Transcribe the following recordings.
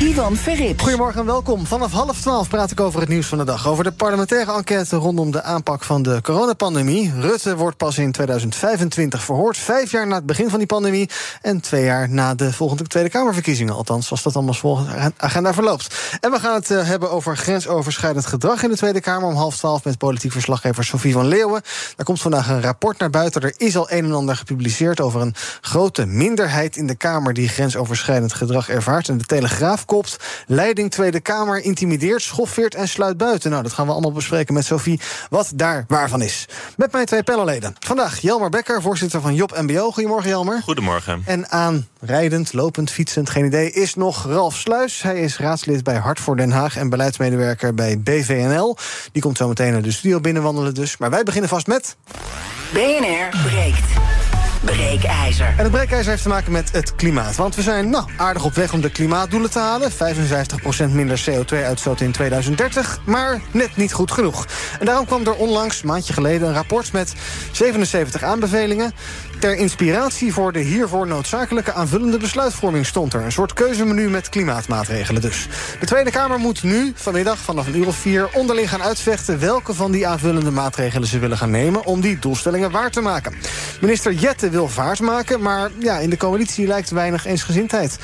Ivan Verrips. Goedemorgen en welkom. Vanaf half twaalf praat ik over het nieuws van de dag. Over de parlementaire enquête rondom de aanpak van de coronapandemie. Rutte wordt pas in 2025 verhoord. Vijf jaar na het begin van die pandemie. En twee jaar na de volgende Tweede Kamerverkiezingen. Althans, als dat allemaal volgens agenda verloopt. En we gaan het uh, hebben over grensoverschrijdend gedrag in de Tweede Kamer. Om half twaalf met politiek verslaggever Sofie van Leeuwen. Daar komt vandaag een rapport naar buiten. Er is al een en ander gepubliceerd over een grote minderheid in de Kamer. die grensoverschrijdend gedrag ervaart. En de Telegraaf kopt. Leiding Tweede Kamer intimideert, schoffeert en sluit buiten. Nou, dat gaan we allemaal bespreken met Sophie, wat daar waarvan is. Met mijn twee panelleden. Vandaag Jelmer Becker, voorzitter van Job MBO. Goedemorgen, Jelmer. Goedemorgen. En aan rijdend, lopend, fietsend, geen idee, is nog Ralf Sluis. Hij is raadslid bij Hart voor Den Haag en beleidsmedewerker bij BVNL. Die komt zo meteen naar de studio binnenwandelen dus. Maar wij beginnen vast met... BNR breekt breekijzer. En het breekijzer heeft te maken met het klimaat. Want we zijn nou, aardig op weg om de klimaatdoelen te halen. 55% minder CO2-uitstoot in 2030. Maar net niet goed genoeg. En daarom kwam er onlangs, een maandje geleden, een rapport met 77 aanbevelingen. Ter inspiratie voor de hiervoor noodzakelijke aanvullende besluitvorming stond er. Een soort keuzemenu met klimaatmaatregelen dus. De Tweede Kamer moet nu, vanmiddag vanaf een uur of vier... onderling gaan uitvechten welke van die aanvullende maatregelen ze willen gaan nemen... om die doelstellingen waar te maken. Minister Jette wil vaart maken, maar ja, in de coalitie lijkt weinig eensgezindheid.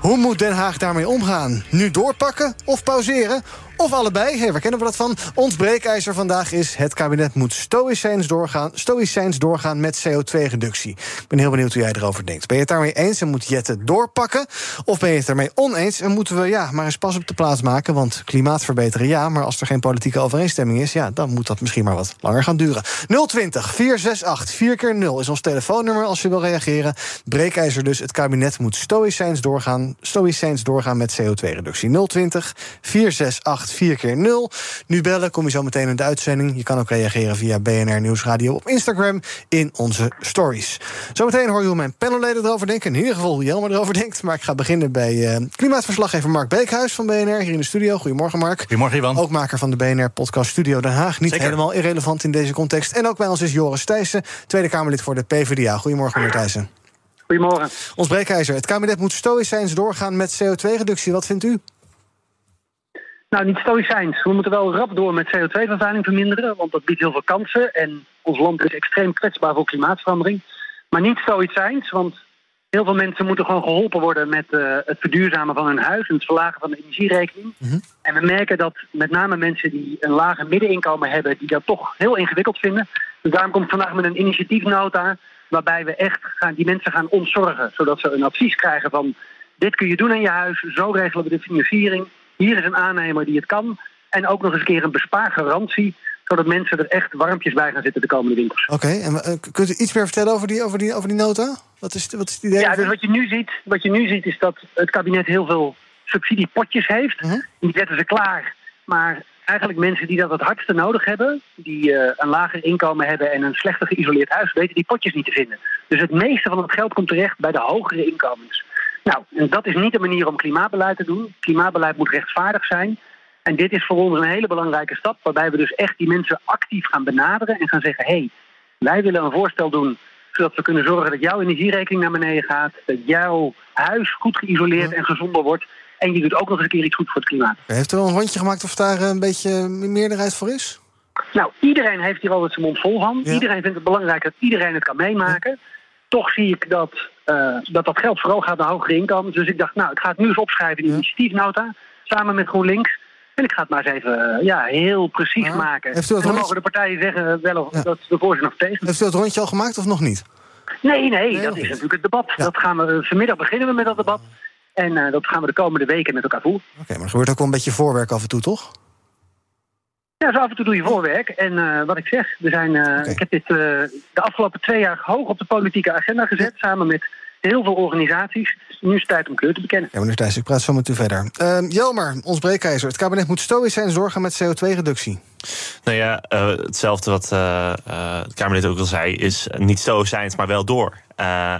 Hoe moet Den Haag daarmee omgaan? Nu doorpakken of pauzeren? Of allebei, hey, waar kennen we dat van? Ons breekijzer vandaag is... het kabinet moet stoïcijns doorgaan, stoïcijns doorgaan met CO2-reductie. Ik ben heel benieuwd hoe jij erover denkt. Ben je het daarmee eens en moet Jette doorpakken? Of ben je het ermee oneens en moeten we ja, maar eens pas op de plaats maken... want klimaat verbeteren ja, maar als er geen politieke overeenstemming is... ja, dan moet dat misschien maar wat langer gaan duren. 020 468 4 keer 0 is ons telefoonnummer als je wil reageren. Breekijzer dus, het kabinet moet stoïcijns doorgaan, stoïcijns doorgaan met CO2-reductie. 020 468 4 keer 0. Nu bellen, kom je zo meteen in de uitzending. Je kan ook reageren via BNR Nieuwsradio op Instagram in onze stories. Zometeen hoor je hoe mijn panelleden erover denken. In ieder geval hoe Jelmer erover denkt. Maar ik ga beginnen bij uh, klimaatverslaggever Mark Beekhuis van BNR hier in de studio. Goedemorgen, Mark. Goedemorgen, Ivan. Ook maker van de BNR-podcast Studio Den Haag. Niet Zeker. helemaal irrelevant in deze context. En ook bij ons is Joris Thijssen, Tweede Kamerlid voor de PvdA. Goedemorgen, meneer Thijssen. Goedemorgen. Ons breekijzer. Het kabinet moet stoïcijns doorgaan met CO2-reductie. Wat vindt u? Nou, niet stoïcijns. We moeten wel rap door met CO2-vervuiling verminderen, want dat biedt heel veel kansen. En ons land is extreem kwetsbaar voor klimaatverandering. Maar niet stoïcijns, want heel veel mensen moeten gewoon geholpen worden met uh, het verduurzamen van hun huis en het verlagen van de energierekening. Mhm. En we merken dat met name mensen die een lage middeninkomen hebben, die dat toch heel ingewikkeld vinden. Dus daarom komt vandaag met een initiatiefnota waarbij we echt gaan, die mensen gaan ontzorgen, zodat ze een advies krijgen van dit kun je doen aan je huis, zo regelen we de financiering. Hier is een aannemer die het kan. En ook nog eens een keer een bespaargarantie zodat mensen er echt warmpjes bij gaan zitten de komende winters. Oké, en uh, kunt u iets meer vertellen over die, over die, over die nota? Wat is, wat is het idee? Ja, dus wat je, nu ziet, wat je nu ziet is dat het kabinet heel veel subsidiepotjes heeft. Uh -huh. Die zetten ze klaar. Maar eigenlijk mensen die dat het hardste nodig hebben... die uh, een lager inkomen hebben en een slechter geïsoleerd huis... weten die potjes niet te vinden. Dus het meeste van het geld komt terecht bij de hogere inkomens. Nou, en dat is niet de manier om klimaatbeleid te doen. Klimaatbeleid moet rechtvaardig zijn... En dit is voor ons een hele belangrijke stap, waarbij we dus echt die mensen actief gaan benaderen en gaan zeggen: hé, hey, wij willen een voorstel doen zodat we kunnen zorgen dat jouw energierekening naar beneden gaat, dat jouw huis goed geïsoleerd en gezonder wordt. En je doet ook nog eens een keer iets goed voor het klimaat. Heeft u al een rondje gemaakt of daar een beetje meerderheid voor is? Nou, iedereen heeft hier altijd zijn mond vol van. Ja. Iedereen vindt het belangrijk dat iedereen het kan meemaken. Ja. Toch zie ik dat, uh, dat dat geld vooral gaat naar hogere inkomens. Dus ik dacht, nou, ik ga het nu eens opschrijven in de initiatiefnota, samen met GroenLinks. En ik ga het maar eens even ja, heel precies ja. maken. Heeft u dat en dan rondje... mogen de partijen zeggen wel of ja. dat ze ervoor zijn of tegen. Heeft u dat rondje al gemaakt of nog niet? Nee, nee, nee dat is natuurlijk het debat. Ja. Dat gaan we, vanmiddag beginnen we met dat debat. En uh, dat gaan we de komende weken met elkaar voeren. Oké, okay, maar er gebeurt ook wel een beetje voorwerk af en toe, toch? Ja, zo af en toe doe je voorwerk. En uh, wat ik zeg, we zijn, uh, okay. ik heb dit uh, de afgelopen twee jaar hoog op de politieke agenda gezet, samen met heel veel organisaties. Nu is het tijd om kleur te bekennen. Ja, meneer Thijs, ik praat zo met u verder. Uh, Jelmer, ons breekijzer. Het kabinet moet stoïsch zijn zorgen met CO2-reductie. Nou ja, uh, hetzelfde wat uh, het kabinet ook al zei... is niet stoïcijns, maar wel door.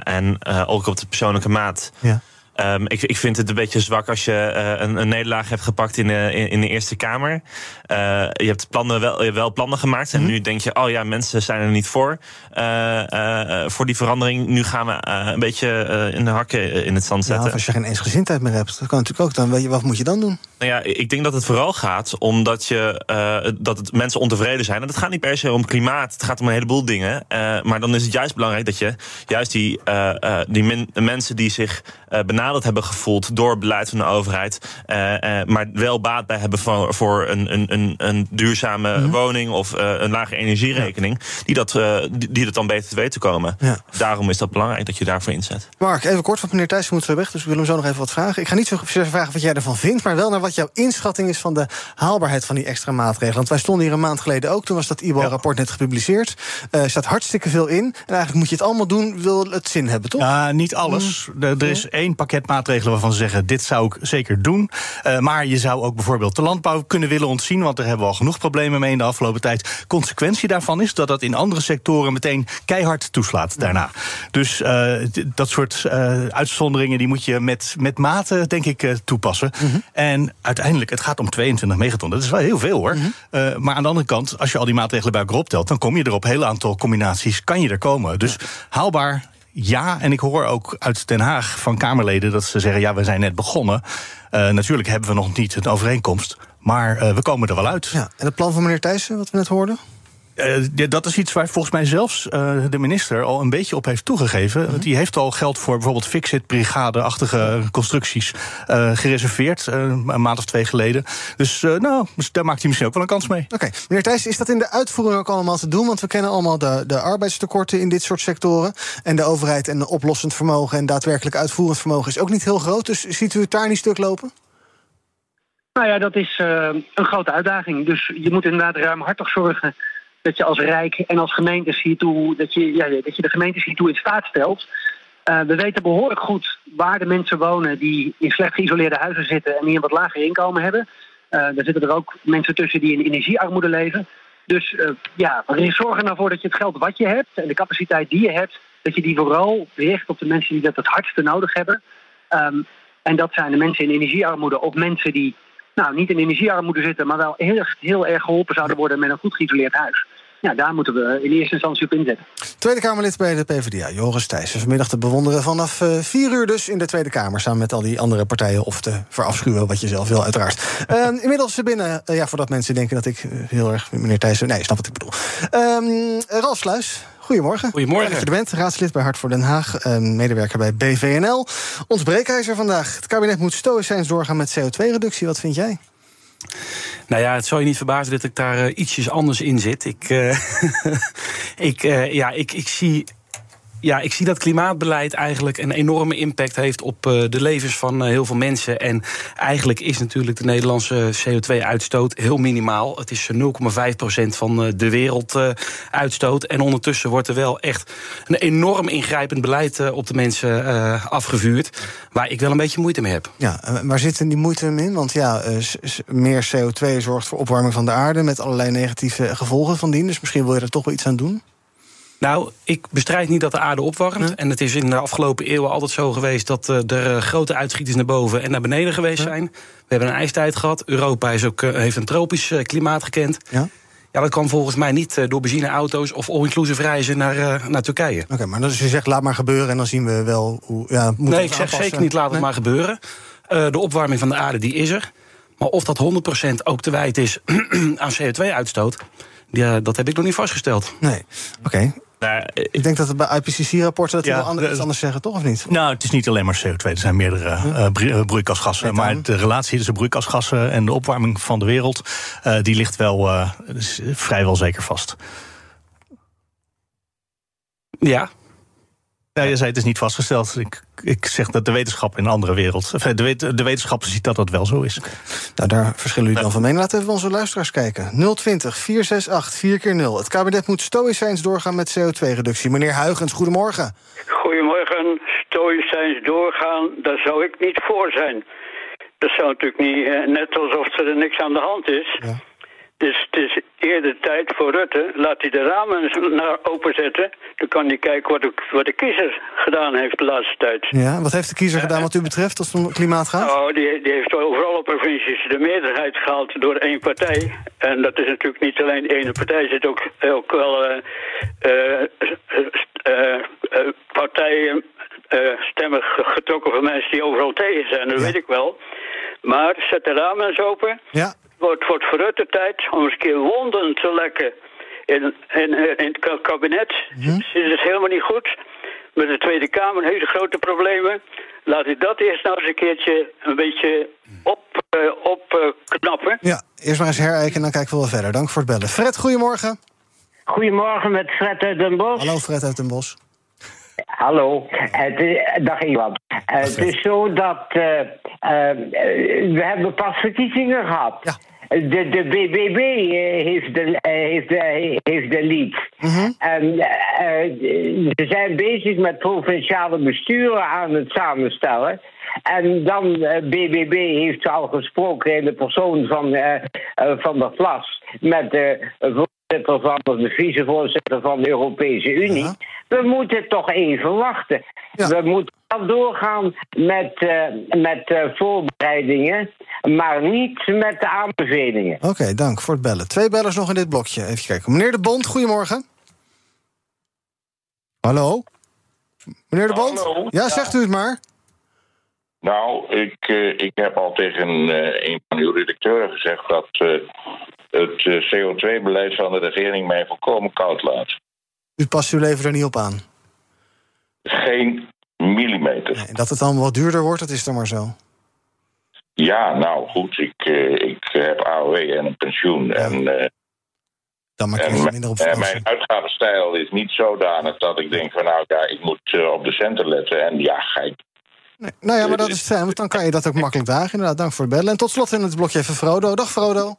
en ook op de persoonlijke maat. Ja. Um, ik, ik, vind het een beetje zwak als je uh, een, een, nederlaag hebt gepakt in de, in, in de Eerste Kamer. Uh, je hebt plannen wel, wel plannen gemaakt. En mm -hmm. nu denk je, oh ja, mensen zijn er niet voor. Uh, voor die verandering. Nu gaan we een beetje in de hakken in het zand zetten. Ja, als je geen eensgezindheid meer hebt, dat kan natuurlijk ook. Dan weet je, wat moet je dan doen? Nou ja, ik denk dat het vooral gaat omdat je, dat het mensen ontevreden zijn. En het gaat niet per se om klimaat. Het gaat om een heleboel dingen. maar dan is het juist belangrijk dat je juist die, die men, mensen die zich benaderen benaderd hebben gevoeld door beleid van de overheid. Uh, uh, maar wel baat bij hebben voor, voor een, een, een, een duurzame mm -hmm. woning of uh, een lage energierekening. Ja. Die, dat, die, die dat dan beter te weten komen. Ja. Daarom is dat belangrijk dat je daarvoor inzet. Mark, even kort, want meneer Thijs moet zo weg. Dus we willen hem zo nog even wat vragen. Ik ga niet zo vragen wat jij ervan vindt, maar wel naar wat jouw inschatting is van de haalbaarheid van die extra maatregelen. Want wij stonden hier een maand geleden ook. Toen was dat IBO-rapport net gepubliceerd. Er staat hartstikke veel in. En eigenlijk moet je het allemaal doen, wil het zin hebben, toch? Ja, niet alles. Mm. Er is één pakket maatregelen waarvan ze zeggen: dit zou ik zeker doen. Uh, maar je zou ook bijvoorbeeld de landbouw kunnen willen ontzien, want daar hebben we al genoeg problemen mee in de afgelopen tijd. Consequentie daarvan is dat dat in andere sectoren meteen keihard toeslaat daarna. Dus uh, dat soort uh, uitzonderingen die moet je met, met mate, denk ik, toepassen. Mm -hmm. En uiteindelijk, het gaat om 22 megaton. Dat is wel heel veel hoor. Mm -hmm. maar aan de andere kant, als je al die maatregelen bij elkaar optelt, dan kom je er op een heel aantal combinaties, kan je er komen. Dus haalbaar ja. En ik hoor ook uit Den Haag van Kamerleden dat ze zeggen: ja, we zijn net begonnen. Uh, natuurlijk hebben we nog niet een overeenkomst. Maar uh, we komen er wel uit. Ja, en het plan van meneer Thijssen, wat we net hoorden? Uh, ja, dat is iets waar volgens mij zelfs uh, de minister al een beetje op heeft toegegeven. Mm -hmm. Die heeft al geld voor bijvoorbeeld Fixit-brigade-achtige constructies uh, gereserveerd. een maand of twee geleden. Dus nou, daar maakt hij misschien ook wel een kans mee. Oké, okay. meneer Thijs, is dat in de uitvoering ook allemaal te doen? Want we kennen allemaal de, de arbeidstekorten in dit soort sectoren. En de overheid en de oplossend vermogen en daadwerkelijk uitvoerend vermogen is ook niet heel groot. Dus ziet u het daar niet stuk lopen? Nou ja, dat is een grote uitdaging. Dus je moet inderdaad ruimhartig zorgen dat je als Rijk en als gemeentes hiertoe, dat je, ja, dat je de gemeentes hiertoe in staat stelt. Uh, we weten behoorlijk goed waar de mensen wonen die in slecht geïsoleerde huizen zitten en die een wat lager inkomen hebben. Uh, er zitten er ook mensen tussen die in energiearmoede leven. Dus uh, ja, zorg er nou voor dat je het geld wat je hebt en de capaciteit die je hebt, dat je die vooral richt op de mensen die dat het hardste nodig hebben. Um, en dat zijn de mensen in energiearmoede of mensen die nou, niet in energiearmoede zitten, maar wel heel, heel erg geholpen zouden worden met een goed geïsoleerd huis. Ja, daar moeten we in eerste instantie op inzetten. Tweede Kamerlid bij de PvdA, Joris Thijssen. Vanmiddag te bewonderen vanaf uh, vier uur dus in de Tweede Kamer... samen met al die andere partijen, of te verafschuwen wat je zelf wil, uiteraard. Uh, inmiddels binnen, uh, ja, voordat mensen denken dat ik heel erg... meneer Thijssen, nee, snap wat ik bedoel. Ralf Sluis, Goedemorgen. Goedemorgen. Dat je er bent, raadslid bij Hart voor Den Haag, medewerker bij BVNL. Ons breekijzer vandaag. Het kabinet moet stoïcijns doorgaan met CO2-reductie. Wat vind jij? Nou ja, het zal je niet verbazen dat ik daar uh, ietsjes anders in zit. Ik, uh, ik, uh, ja, ik, ik zie ja, ik zie dat klimaatbeleid eigenlijk een enorme impact heeft op uh, de levens van uh, heel veel mensen. En eigenlijk is natuurlijk de Nederlandse CO2-uitstoot heel minimaal. Het is 0,5% van uh, de werelduitstoot. en ondertussen wordt er wel echt een enorm ingrijpend beleid op de mensen afgevuurd. Waar ik wel een beetje moeite mee heb. Ja, waar zit die moeite in? Want ja, meer CO2 zorgt voor opwarming van de aarde met allerlei negatieve gevolgen van dien. Dus misschien wil je er toch wel iets aan doen? Nou, ik bestrijd niet dat de aarde opwarmt. En het is in de afgelopen eeuwen altijd zo geweest dat uh, er grote uitschieters naar boven en naar beneden geweest zijn. We hebben een ijstijd gehad. Europa is ook, uh, heeft een tropisch klimaat gekend. Ja? Ja, dat kwam volgens mij niet door benzineauto's of all-inclusive reizen naar, naar Turkije. Oké, okay, maar dus je zegt laat maar gebeuren en dan zien we wel hoe. Ja, nee, ik zeg zeker niet laat het maar gebeuren. de opwarming van de aarde die is er. Maar of dat 100% ook te wijd is aan CO2-uitstoot, ja, dat heb ik nog niet vastgesteld. Nee, oké. Nou, ik denk dat het bij IPCC-rapporten dat ja, wel anders, anders zeggen, toch of niet? Nou, het is niet alleen maar CO2, er zijn meerdere uh, broeikasgassen. Maar de relatie tussen broeikasgassen en de opwarming van de wereld, uh, die ligt wel uh, vrijwel zeker vast. Ja, Ja, je zei het is niet vastgesteld. Ik, ik zeg dat de wetenschap in een andere wereld. Enfin, de, wet, de wetenschapper ziet dat dat wel zo is. Nou, daar verschillen jullie dan van mening. Laten we even onze luisteraars kijken. 020 468 4 keer 0 Het kabinet moet stoïcijns doorgaan met CO2-reductie. Meneer Huigens, goedemorgen. Goedemorgen. Stoïcijns doorgaan, daar zou ik niet voor zijn. Dat zou natuurlijk niet, eh, net alsof er niks aan de hand is. Ja. Dus het is eerder tijd voor Rutte. Laat hij de ramen eens naar openzetten. Dan kan hij kijken wat de, wat de kiezer gedaan heeft de laatste tijd. Ja, wat heeft de kiezer gedaan wat u betreft als het om klimaat gaat? Nou, die, die heeft overal op provincies de meerderheid gehaald door één partij. En dat is natuurlijk niet alleen één partij. Er zitten ook, ook wel eh, partijen, stemmen ge- getrokken van mensen die overal tegen zijn. Dat Ja. weet ik wel. Maar zet de ramen eens open. Ja, wordt, wordt voor Rutte tijd om eens een keer wonden te lekken in, in, in het ka- kabinet. Het is helemaal niet goed. Met de Tweede Kamer hele grote problemen. Laat hij dat eerst nou eens een keertje een beetje op, eh, opknappen. ja, eerst maar eens herijken en dan kijken we wel verder. Dank voor het bellen. Fred, goedemorgen. Goedemorgen met Fred uit Den Bosch. Hallo Fred uit Den Bosch. Hallo. Het is, dag Iwan. Eh, het is zo dat eh, eh, we hebben pas verkiezingen gehad. Ja. De, de BBB eh, heeft de, eh, heeft de, heeft de lead. En eh, eh, ze zijn bezig met provinciale besturen aan het samenstellen. En dan eh, BBB heeft al gesproken in de persoon van, eh eh, van de Vlas met de voorzitter van de vicevoorzitter van de Europese Unie. We moeten toch even wachten. Ja. We moeten wel doorgaan met, eh, met eh, voorbereidingen, maar niet met de aanbevelingen. Oké, dank voor het bellen. Twee bellers nog in dit blokje. Even kijken. Meneer De Bond, goedemorgen. Hallo? Meneer De Bond? Hallo. Ja, zegt u het maar. Nou, ik, eh, ik heb al tegen eh, een van uw redacteuren gezegd dat eh, het eh, CO2-beleid van de regering mij volkomen koud laat. U past uw leven er niet op aan. Geen millimeter. Nee, dat het dan wat duurder wordt, dat is dan maar zo. Ja, nou goed, ik, eh, ik heb AOW en een pensioen. En, eh, Dan maak je en er minder op en vakantie. mijn uitgavenstijl is niet zodanig dat ik denk van nou ja, ik moet eh, op de centen letten. En ja, ga ik Nee, nou ja, maar dat is fijn, want dan kan je dat ook makkelijk dragen. Inderdaad, dank voor het bellen. En tot slot in het blokje even Frodo. Dag Frodo.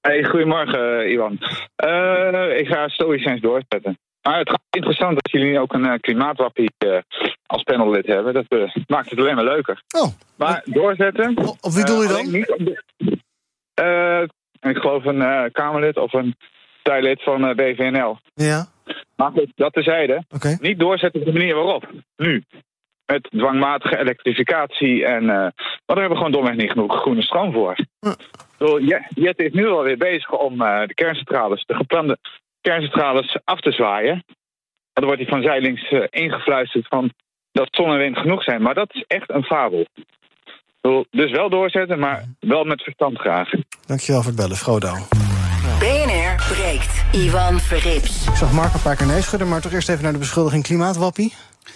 Hey, goedemorgen, Iwan. Eh, ik ga stoïcijns doorzetten. Maar het is interessant dat jullie ook een uh, klimaatwappie eh, als panellid hebben. Dat eh, maakt het alleen maar leuker. Oh, Maar doorzetten... op wie doe je eh, dan? niet de- Eh, ik geloof een eh, Kamerlid of een partijlid van eh, BVNL. Ja, Maar goed, dat tezijde. oké. Niet doorzetten op de manier waarop. Nu. Met dwangmatige elektrificatie. En, eh maar daar hebben we gewoon domweg niet genoeg groene stroom voor. Jet is nu alweer bezig om eh, de kerncentrales, de geplande kerncentrales af te zwaaien. En dan wordt hij van zijlings eh, ingefluisterd van dat zon en wind genoeg zijn. Maar dat is echt een fabel. Dus wel doorzetten, maar wel met verstand graag. Dankjewel voor het bellen, Frodo. BNR breekt. Ivan Verrips. Ik zag Mark een paar keer nee schudden, maar toch eerst even naar de beschuldiging klimaatwappie.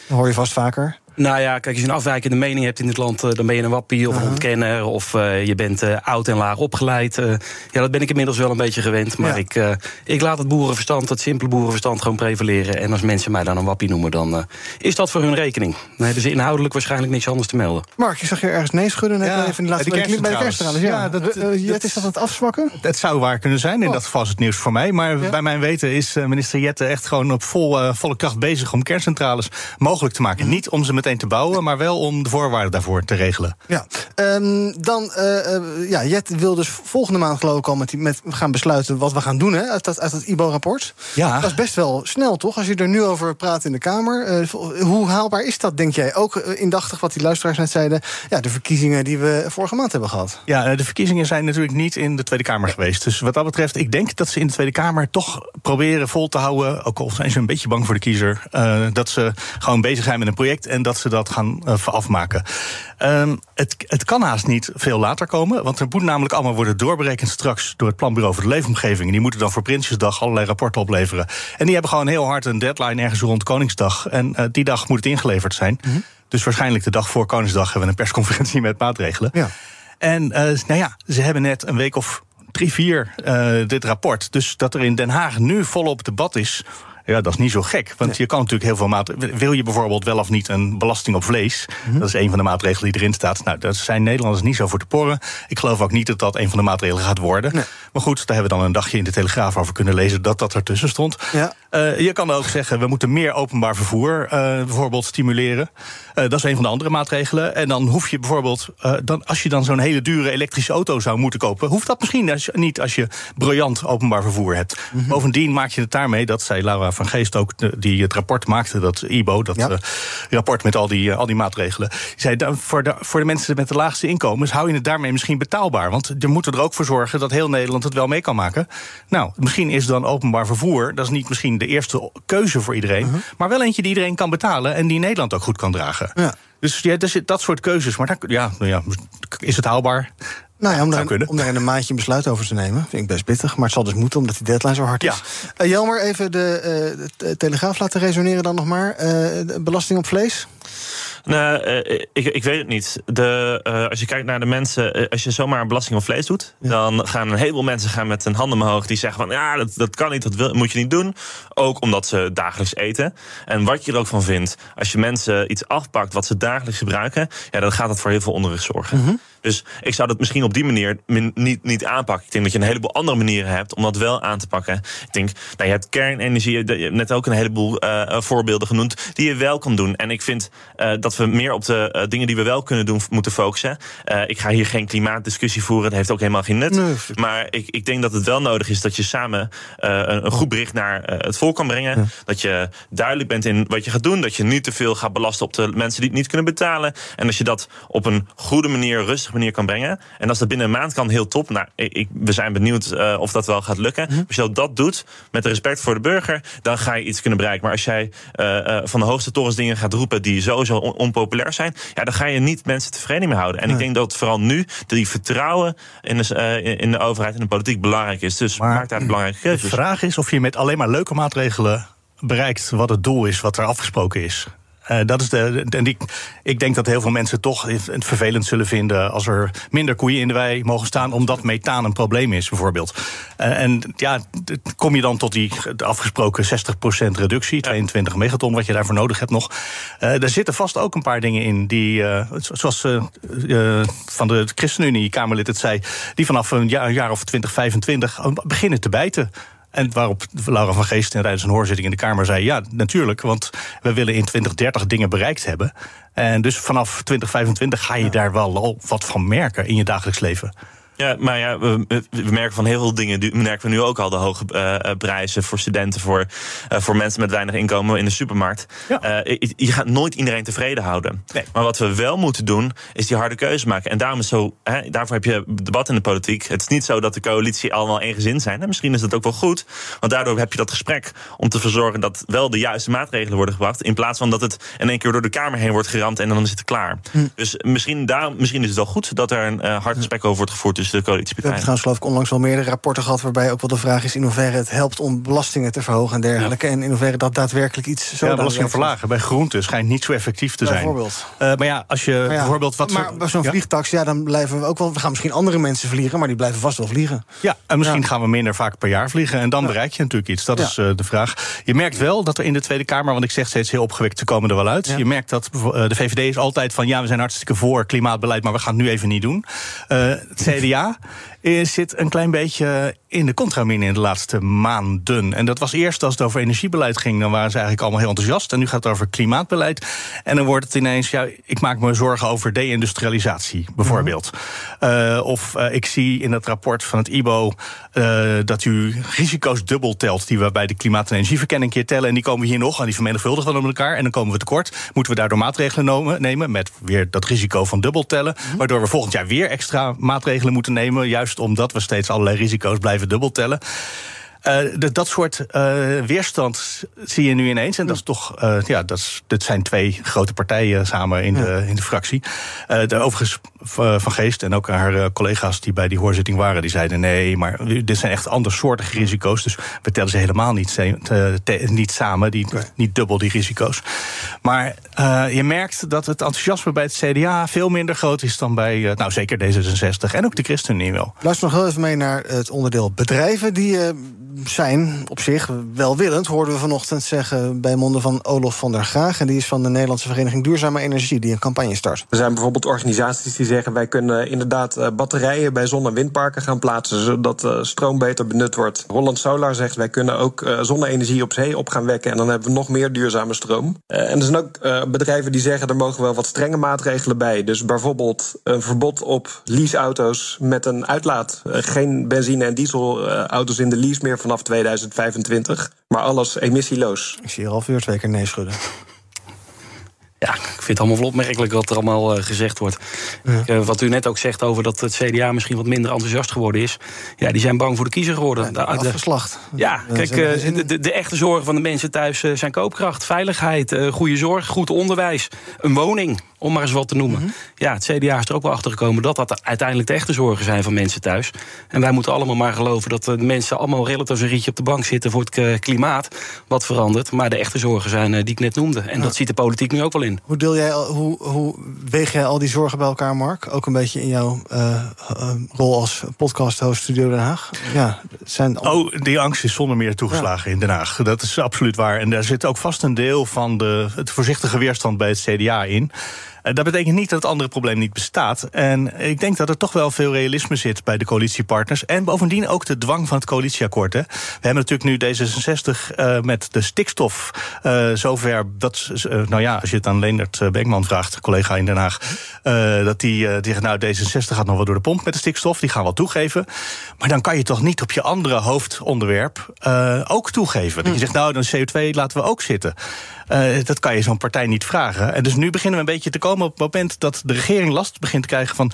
Dat hoor je vast vaker. Nou ja, kijk, als je een afwijkende mening hebt in dit land, eh, dan ben je een wappie of een ontkenner. Of eh, je bent eh, oud en laag opgeleid. Eh, ja, dat ben ik inmiddels wel een beetje gewend. Maar Ja. ik, eh, ik laat het boerenverstand, het simpele boerenverstand, gewoon prevaleren. En als mensen mij dan een wappie noemen, dan eh, is dat voor hun rekening. Nee, dus inhoudelijk waarschijnlijk niks anders te melden. Mark, ik zag je ergens nee schudden. Net Ja, even laatste bij bij de de, bij de. Ja, Ja, dat- dat- Jet, is dat aan het afzwakken? Het zou waar kunnen zijn. In Oh. dat geval is het nieuws voor mij. Maar Ja. bij mijn weten is minister Jette echt gewoon op vol, volle kracht bezig om kerncentrales mogelijk te maken. Mhm. Niet om ze meteen te bouwen, maar wel om de voorwaarden daarvoor te regelen. Ja. Ehm, dan, eh, eh, ja, Jet wil dus volgende maand geloof ik al met, die, met gaan besluiten wat we gaan doen hè, uit dat, uit dat IBO-rapport. Ja. Dat is best wel snel, toch? Als je er nu over praat in de Kamer. Eh, hoe haalbaar is dat, denk jij? Ook indachtig wat die luisteraars net zeiden. Ja, de verkiezingen die we vorige maand hebben gehad. Ja, de verkiezingen zijn natuurlijk niet in de Tweede Kamer geweest. Dus wat dat betreft, ik denk dat ze in de Tweede Kamer toch proberen vol te houden. Ook al zijn ze een beetje bang voor de kiezer. dat ze gewoon bezig zijn met een project en dat ze dat gaan eh, afmaken. Ehm, het, het kan haast niet veel later komen. Want er moet namelijk allemaal worden doorberekend straks door het Planbureau voor de Leefomgeving. En die moeten dan voor Prinsjesdag allerlei rapporten opleveren. En die hebben gewoon heel hard een deadline ergens rond Koningsdag. En eh, die dag moet het ingeleverd zijn. Dus waarschijnlijk de dag voor Koningsdag hebben we een persconferentie met maatregelen. Ja. En eh, nou ja, ze hebben net een week of drie, vier dit rapport. Dus dat er in Den Haag nu volop debat is. Ja, dat is niet zo gek. Want je kan natuurlijk heel veel maatregelen. Wil je bijvoorbeeld wel of niet een belasting op vlees? Mhm. Dat is een van de maatregelen die erin staat. Nou, daar zijn Nederlanders niet zo voor te porren. Ik geloof ook niet dat dat een van de maatregelen gaat worden. Maar goed, daar hebben we dan een dagje in de Telegraaf over kunnen lezen dat dat ertussen stond. Ja. Eh, je kan ook zeggen, we moeten meer openbaar vervoer eh, bijvoorbeeld stimuleren. Eh, dat is een van de andere maatregelen. En dan hoef je bijvoorbeeld, dan, als je dan zo'n hele dure elektrische auto zou moeten kopen, hoeft dat misschien als, niet als je briljant openbaar vervoer hebt. Mhm. Bovendien maak je het daarmee, dat zei Laura van Geest ook, die het rapport maakte, dat IBO, dat Ja. eh, rapport met al die, eh, al die maatregelen. Die zei, dan, voor, de, voor de mensen met de laagste inkomens hou je het daarmee misschien betaalbaar. Want je moet er ook voor zorgen dat heel Nederland het wel mee kan maken. Nou, misschien is dan openbaar vervoer, dat is niet misschien de eerste keuze voor iedereen, maar wel eentje die iedereen kan betalen en die Nederland ook goed kan dragen. Mhm. Ja. Dus ja, dat soort keuzes. Maar daar, ja, nou ja, is het haalbaar? Nou ja, om daar, kunnen. om daar in een maandje een besluit over te nemen, vind ik best pittig. Maar het zal dus moeten, omdat die deadline zo hard is. Eh, Jelmer, even de, eh, de te- Telegraaf laten resoneren dan nog maar. Eh, belasting op vlees? Nou, eh, ik, ik weet het niet. De, eh, als je kijkt naar de mensen, als je zomaar een belasting op vlees doet, dan gaan een heleboel mensen gaan met een hand omhoog die zeggen van ja, dat, dat kan niet, dat wil, moet je niet doen. Ook omdat ze dagelijks eten. En wat je er ook van vindt, als je mensen iets afpakt wat ze dagelijks gebruiken, ja, dan gaat dat voor heel veel onrust zorgen. Dus ik zou dat misschien op die manier niet, niet aanpakken. Ik denk dat je een heleboel andere manieren hebt om dat wel aan te pakken. Ik denk, nou, je hebt kernenergie, je hebt net ook een heleboel eh, voorbeelden genoemd die je wel kan doen. En ik vind eh, dat we meer op de eh, dingen die we wel kunnen doen moeten focussen. Eh, ik ga hier geen klimaatdiscussie voeren, dat heeft ook helemaal geen nut. maar ik, ik denk dat het wel nodig is dat je samen eh, een, een goed bericht naar eh, het volk kan brengen. Dat je duidelijk bent in wat je gaat doen. Dat je niet te veel gaat belasten op de mensen die het niet kunnen betalen. En als je dat op een goede manier, rustige manier kan brengen. En als dat binnen een maand kan, heel top. Nou, ik, we zijn benieuwd eh, of dat wel gaat lukken. Als je dat doet, met respect voor de burger, dan ga je iets kunnen bereiken. Maar als jij eh, eh, van de hoogste torens dingen gaat roepen die sowieso on- onpopulair zijn, ja, dan ga je niet mensen tevreden mee houden. En ik denk dat vooral nu die vertrouwen in de, in de overheid en de politiek belangrijk is. Dus maak daar belangrijke De vraag is of je met alleen maar leuke maatregelen bereikt wat het doel is, wat er afgesproken is. Eh, dat is de, en die, ik denk dat heel veel mensen toch het vervelend zullen vinden als er minder koeien in de wei mogen staan, omdat methaan een probleem is, bijvoorbeeld. Eh, en ja, kom je dan tot die afgesproken 60% reductie, 22 megaton, wat je daarvoor nodig hebt nog. Eh er zitten vast ook een paar dingen in die, zo- zoals van de ChristenUnie Kamerlid het zei, die vanaf een jaar, een jaar of 2025 beginnen te bijten. En waarop Laura van Geest tijdens een hoorzitting in de Kamer zei: Ja, natuurlijk, want we willen in 2030 dingen bereikt hebben. En dus vanaf 2025 ga je daar wel al wat van merken in je dagelijks leven. Ja, maar ja, we, we merken van heel veel dingen. die- merken we nu ook al de hoge eh, eh, prijzen voor studenten, voor, eh, voor mensen met weinig inkomen in de supermarkt. Je, je gaat nooit iedereen tevreden houden. Maar wat we wel moeten doen, is die harde keuze maken. En daarom is zo, hè, daarvoor heb je debat in de politiek. Het is niet zo dat de coalitie allemaal eengezin zijn. En misschien is dat ook wel goed. Want daardoor heb je dat gesprek om te verzorgen dat wel de juiste maatregelen worden gebracht. In plaats van dat het in één keer door de Kamer heen wordt geramd en dan is het klaar. Dus misschien, daar, misschien is het wel goed dat er een hard gesprek over wordt gevoerd tussen de We hebben coalitiepartijen. trouwens geloof ik onlangs wel meerdere rapporten gehad... waarbij ook wel de vraag is in hoeverre het helpt om belastingen te verhogen en dergelijke. En in hoeverre dat daadwerkelijk iets zo ja, belasting daadwerkelijk- verlagen bij groenten schijnt niet zo effectief te zijn. Bijvoorbeeld. Eh, maar ja, als je Maar ja, bijvoorbeeld wat. maar bij zo'n Ja? vliegtax, ja, dan blijven we ook wel... We gaan misschien andere mensen vliegen, maar die blijven vast wel vliegen. Ja, en misschien gaan we minder vaak per jaar vliegen. En dan bereik je natuurlijk iets. Dat Ja. is eh, de vraag. Je merkt wel dat er in de Tweede Kamer, want ik zeg steeds heel opgewekt, ze komen er wel uit. Ja. Je merkt dat eh, de VVD is altijd van ja, we zijn hartstikke voor klimaatbeleid, maar we gaan het nu even niet doen. Eh, het CDA eh, zit een klein beetje in de contramine in de laatste maanden. En dat was eerst als het over energiebeleid ging, dan waren ze eigenlijk allemaal heel enthousiast. En nu gaat het over klimaatbeleid. En dan wordt het ineens, ja, ik maak me zorgen over deindustrialisatie, bijvoorbeeld. Eh, of eh, ik zie in het rapport van het IBO eh, dat u risico's dubbel telt, die we bij de klimaat- en energieverkenning keer tellen. En die komen hier nog, en die vermenigvuldigen dan met elkaar. En dan komen we tekort. Moeten we daardoor maatregelen nemen met weer dat risico van dubbel tellen. Waardoor we volgend jaar weer extra maatregelen moeten nemen. Juist omdat we steeds allerlei risico's blijven dubbel tellen. Eh, de- dat soort eh, weerstand zie je nu ineens. En dat is toch, eh, ja, dat, is, zijn twee grote partijen samen in, de, in de fractie. Eh, de, overigens, Van Geest en ook haar eh, collega's die bij die hoorzitting waren, die zeiden nee, maar dit zijn echt andersoortige risico's. Dus we tellen ze helemaal niet, se- te- te- niet samen, die, niet dubbel die risico's. Maar eh, je merkt dat het enthousiasme bij het CDA veel minder groot is dan bij, eh, nou zeker D66 en ook de ChristenUnie wel. Luister nog heel even mee naar het onderdeel bedrijven... die eh, zijn op zich welwillend, hoorden we vanochtend zeggen bij monden van Olof van der Graag. En die is van de Nederlandse Vereniging Duurzame Energie, die een campagne start. Er zijn bijvoorbeeld organisaties die zeggen: wij kunnen inderdaad eh, batterijen bij zon- en windparken gaan plaatsen, zodat uh, stroom beter benut wordt. Holland Solar zegt: wij kunnen ook uh, zonne-energie op zee op gaan wekken en dan hebben we nog meer duurzame stroom. en er zijn ook bedrijven die zeggen: er mogen wel wat strenge maatregelen bij. Dus bijvoorbeeld een verbod op leaseauto's met een uitlaat. geen benzine- en dieselauto's in de lease meer vanaf 2025, maar alles emissieloos. Ik zie hier al weer twee keer nee schudden. Ja, ik vind het allemaal wel opmerkelijk wat er allemaal uh, gezegd wordt. Ja. Uh, wat u net ook zegt over dat het CDA misschien wat minder enthousiast geworden is. Ja, die zijn bang voor de kiezer geworden. Ja, afgeslacht. Ja, kijk, uh, de, de, de, echte zorgen van de mensen thuis zijn koopkracht, veiligheid, goede zorg, goed onderwijs, een woning. Om maar eens wat te noemen. Mm -hmm. Ja, het CDA is er ook wel achter gekomen dat dat uiteindelijk de echte zorgen zijn van mensen thuis. En wij moeten allemaal maar geloven dat de mensen allemaal relatief een rietje op de bank zitten voor het klimaat. Wat verandert. Maar de echte zorgen zijn die ik net noemde. En ja. dat ziet de politiek nu ook wel in. Hoe, deel jij, hoe, hoe weeg jij al die zorgen bij elkaar, Mark? Ook een beetje in jouw uh, uh, rol als podcast-host Studio Den Haag? Ja, zijn al... Oh, die angst is zonder meer toegeslagen ja. in Den Haag. Dat is absoluut waar. En daar zit ook vast een deel van de, het voorzichtige weerstand bij het CDA in. Dat betekent niet dat het andere probleem niet bestaat. En ik denk dat er toch wel veel realisme zit bij de coalitiepartners. En bovendien ook de dwang van het coalitieakkoord. Hè. We hebben natuurlijk nu D66 uh, met de stikstof uh, zover. Dat, uh, nou ja, als je het aan Leendert Benkman vraagt, collega in Den Haag. dat die, die zegt, nou, D66 gaat nog wel door de pomp met de stikstof. Die gaan wel toegeven. Maar dan kan je toch niet op je andere hoofdonderwerp ook toegeven. Dat je zegt, nou, dan CO2 laten we ook zitten. Uh, dat kan je zo'n partij niet vragen. En dus nu beginnen we een beetje te komen op het moment dat de regering last begint te krijgen van.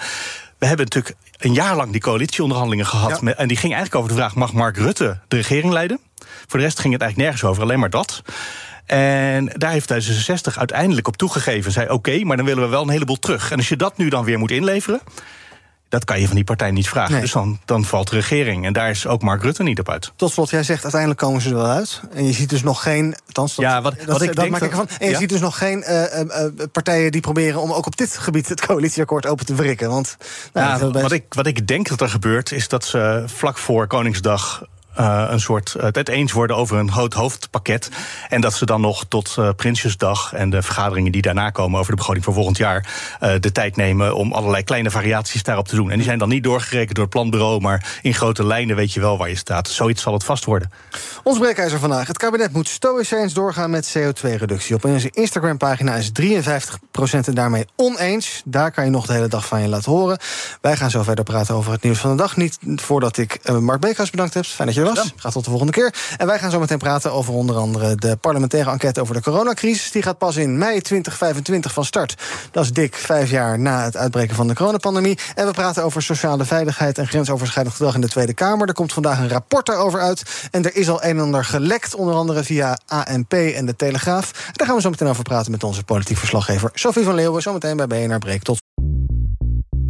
We hebben natuurlijk een jaar lang die coalitieonderhandelingen gehad. Ja. Met, en die ging eigenlijk over de vraag: mag Mark Rutte de regering leiden? Voor de rest ging het eigenlijk nergens over, alleen maar dat. En daar heeft D66 uiteindelijk op toegegeven. Zei: oké, okay, maar dan willen we wel een heleboel terug. En als je dat nu dan weer moet inleveren. Dat kan je van die partij niet vragen. Nee. Dus dan, dan valt de regering. En daar is ook Mark Rutte niet op uit. Tot slot, jij zegt uiteindelijk komen ze er wel uit. En je ziet dus nog geen. Althans, dat, ja, wat, dat, wat ik dat denk maak ik ervan. En je ja? ziet dus nog geen uh, uh, partijen die proberen om ook op dit gebied het coalitieakkoord open te wrikken. Want, nou, ja, wat, ik, wat ik denk dat er gebeurt, is dat ze vlak voor Koningsdag uh, een soort uh, het eens worden over een groot hoofdpakket. En dat ze dan nog tot uh, Prinsjesdag en de vergaderingen die daarna komen over de begroting voor volgend jaar. de tijd nemen om allerlei kleine variaties daarop te doen. En die zijn dan niet doorgerekend door het planbureau, maar in grote lijnen weet je wel waar je staat. Zoiets zal het vast worden. Ons breekijzer vandaag. Het kabinet moet stoïcijns doorgaan met CO2-reductie. Op onze Instagram-pagina is 53% en daarmee oneens. Daar kan je nog de hele dag van je laten horen. Wij gaan zo verder praten over het nieuws van de dag. Niet voordat ik Mark Beekhuis bedankt heb. Fijn dat je er was. Gaat tot de volgende keer. En wij gaan zo meteen praten over onder andere de parlementaire enquête over de coronacrisis. Die gaat pas in mei 2025 van start. Dat is dik vijf jaar na het uitbreken van de coronapandemie. En we praten over sociale veiligheid en grensoverschrijdend gedrag in de Tweede Kamer. Er komt vandaag een rapport daarover uit. En er is al een en ander gelekt, onder andere via ANP en de Telegraaf. Daar gaan we zo meteen over praten met onze politiek verslaggever Sophie van Leeuwen. Zometeen bij BNR Breek. Tot